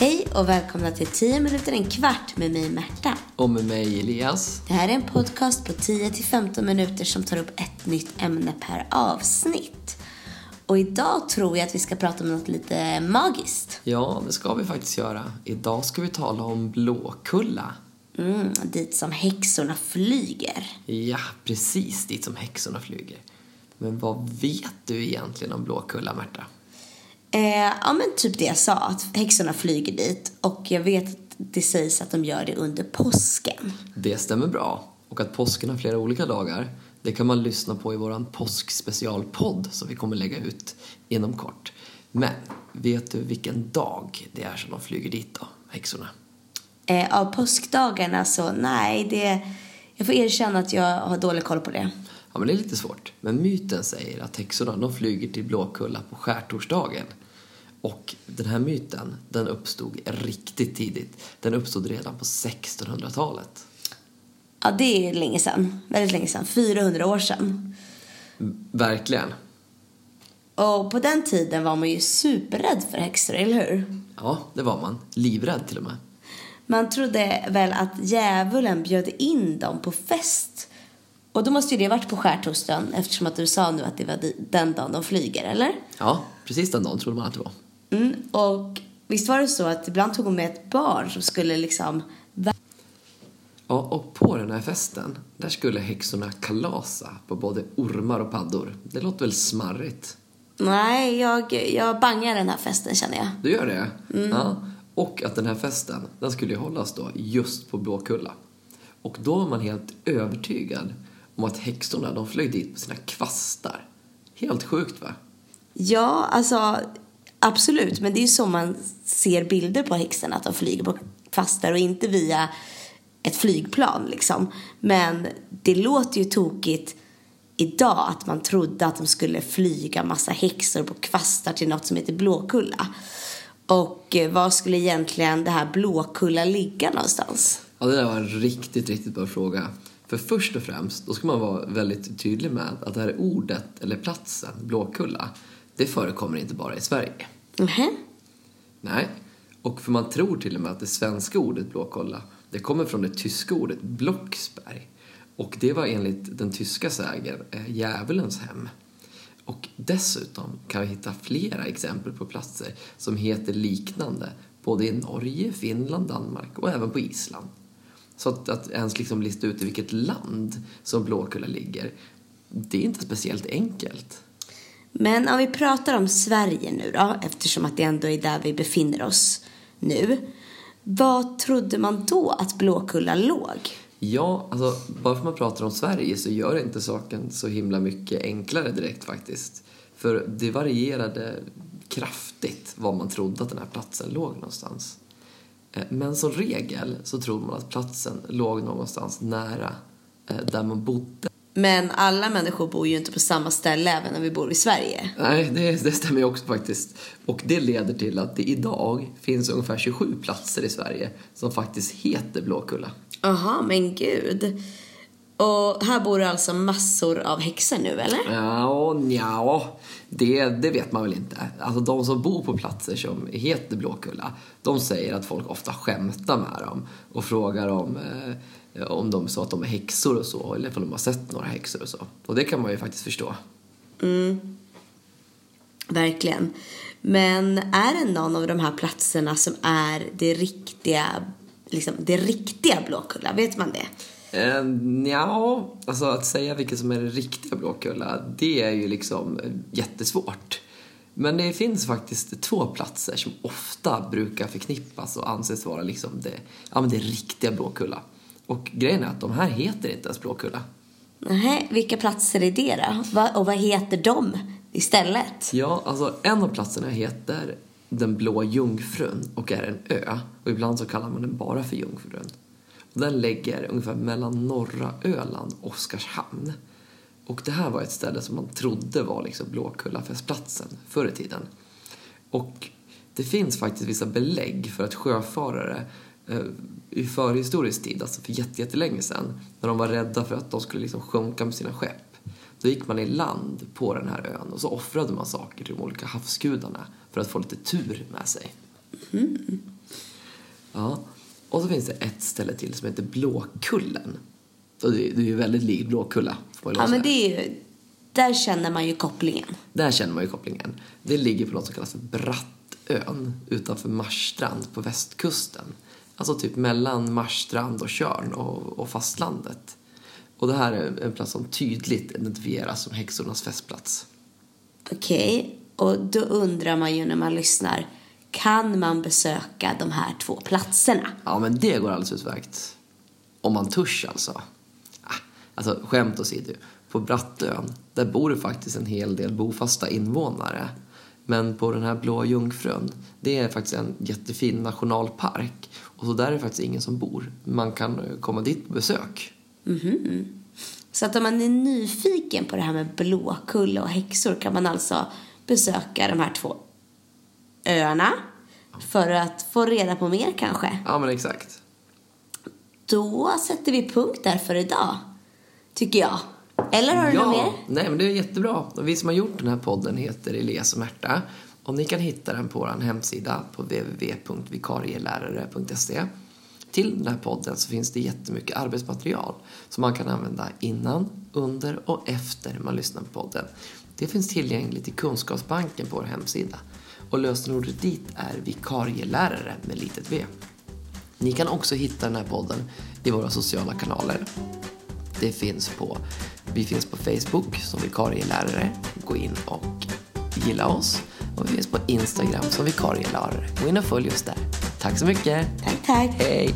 Hej och välkomna till 10 minuter en kvart med mig Märta. Och med mig Elias. Det här är en podcast på 10-15 minuter som tar upp ett nytt ämne per avsnitt. Och idag tror jag att vi ska prata om något lite magiskt. Ja, det ska vi faktiskt göra. Idag ska vi tala om Blåkulla. Mm, dit som häxorna flyger. Ja, precis dit som häxorna flyger. Men vad vet du egentligen om Blåkulla, Märta? Eh, ja men typ det jag sa, att häxorna flyger dit. Och jag vet att det sägs att de gör det under påsken. Det stämmer bra. Och att påsken har flera olika dagar, det kan man lyssna på i vår påskspecialpodd som vi kommer lägga ut inom kort. Men vet du vilken dag det är som de flyger dit då, häxorna? Eh, av påskdagarna så nej, det, jag får erkänna att jag har dålig koll på det. Ja, men det är lite svårt. Men myten säger att häxorna de flyger till Blåkulla på skärtorsdagen. Och den här myten, den uppstod riktigt tidigt. Den uppstod redan på 1600-talet. Ja, det är länge sedan. Väldigt länge sedan. 400 år sedan. Verkligen. Och på den tiden var man ju superrädd för häxor, eller hur? Ja, det var man. Livrädd till och med. Man trodde väl att djävulen bjöd in dem på fest. Och då måste ju det varit på skärtorsdagen eftersom att du sa nu att det var den dagen de flyger, eller? Ja, precis den dagen trodde man att det var. Mm, och visst var det så att ibland tog hon med ett barn som skulle liksom... Ja, och på den här festen, där skulle häxorna kalasa på både ormar och paddor. Det låter väl smarrigt? Nej, jag, jag bangar den här festen känner jag. Du gör det? Mm. Ja. Och att den här festen, den skulle hållas då just på Blåkulla. Och då var man helt övertygad om att häxorna, de flög dit på sina kvastar. Helt sjukt va? Ja, alltså absolut. Men det är ju så man ser bilder på häxorna, att de flyger på kvastar och inte via ett flygplan liksom. Men det låter ju tokigt idag att man trodde att de skulle flyga massa häxor på kvastar till något som heter Blåkulla. Och eh, var skulle egentligen det här Blåkulla ligga någonstans? Ja, det där var en riktigt, riktigt bra fråga. För först och främst, då ska man vara väldigt tydlig med att det här ordet, eller platsen, Blåkulla, det förekommer inte bara i Sverige. Mm Nej. Och för man tror till och med att det svenska ordet Blåkulla, det kommer från det tyska ordet Blocksberg. Och det var enligt den tyska sägen eh, djävulens hem. Och dessutom kan vi hitta flera exempel på platser som heter liknande både i Norge, Finland, Danmark och även på Island. Så att, att ens liksom lista ut i vilket land som Blåkulla ligger, det är inte speciellt enkelt. Men om vi pratar om Sverige nu då, eftersom att det ändå är där vi befinner oss nu. Vad trodde man då att Blåkulla låg? Ja, alltså bara för att man pratar om Sverige så gör det inte saken så himla mycket enklare direkt faktiskt. För det varierade kraftigt var man trodde att den här platsen låg någonstans. Eh, men som regel så tror man att platsen låg någonstans nära eh, där man bodde. Men alla människor bor ju inte på samma ställe även när vi bor i Sverige. Nej, det, det stämmer ju också faktiskt. Och det leder till att det idag finns ungefär 27 platser i Sverige som faktiskt heter Blåkulla. Aha, men gud. Och här bor det alltså massor av häxor nu, eller? Ja, nja, det, det vet man väl inte. Alltså de som bor på platser som heter Blåkulla, de säger att folk ofta skämtar med dem och frågar om, eh, om de sa att de är häxor och så, eller om de har sett några häxor och så. Och det kan man ju faktiskt förstå. Mm. Verkligen. Men är det någon av de här platserna som är det riktiga, liksom det riktiga Blåkulla? Vet man det? Eh, ja, alltså att säga vilket som är det riktiga Blåkulla, det är ju liksom jättesvårt. Men det finns faktiskt två platser som ofta brukar förknippas och anses vara liksom det, ja, men det riktiga Blåkulla. Och grejen är att de här heter inte ens Blåkulla. Nej, vilka platser är det då? Och vad heter de istället? Ja, alltså en av platserna heter Den blå jungfrun och är en ö. Och ibland så kallar man den bara för Jungfrun. Den ligger ungefär mellan norra Öland och Oskarshamn. Och det här var ett ställe som man trodde var liksom Blåkullafestplatsen förr i tiden. Och det finns faktiskt vissa belägg för att sjöfarare eh, i förhistorisk tid, alltså för jättelänge sedan, när de var rädda för att de skulle liksom sjunka med sina skepp, då gick man i land på den här ön och så offrade man saker till de olika havsgudarna för att få lite tur med sig. Mm. Ja. Och så finns det ett ställe till som heter Blåkullen. Och det, det är ju väldigt likt Blåkulla. Får Ja, men det är ju, där känner man ju kopplingen. Där känner man ju kopplingen. Det ligger på något som kallas för Brattön utanför Marstrand på västkusten. Alltså typ mellan Marstrand och Tjörn och, och fastlandet. Och det här är en plats som tydligt identifieras som häxornas festplats. Okej, och då undrar man ju när man lyssnar. Kan man besöka de här två platserna? Ja, men det går alldeles utmärkt. Om man törs alltså. Ah, Alltså, skämt åsido. På Brattön, där bor det faktiskt en hel del bofasta invånare. Men på den här Blå Jungfrun, det är faktiskt en jättefin nationalpark. Och så där är det faktiskt ingen som bor. Man kan eh, komma dit på besök. Så att om man är nyfiken på det här med Blåkulla och häxor kan man alltså besöka de här två öarna för att få reda på mer kanske. Ja, men exakt. Då sätter vi punkt där för idag, tycker jag. Eller har du något mer? Nej, men det är jättebra. Och vi som har gjort den här podden heter Elias och Märta. Och ni kan hitta den på vår hemsida på www.vikarielärare.se. Till den här podden så finns det jättemycket arbetsmaterial som man kan använda innan, under och efter man lyssnar på podden. Det finns tillgängligt i Kunskapsbanken på vår hemsida. Och lösenordet dit är vikarielärare med litet v. Ni kan också hitta den här podden i våra sociala kanaler. Det finns på, vi finns på Facebook som vikarielärare. Gå in och gilla oss. Och vi finns på Instagram som vikarielärare. Gå in och följ oss där. Tack så mycket. Tack, tack. Hej!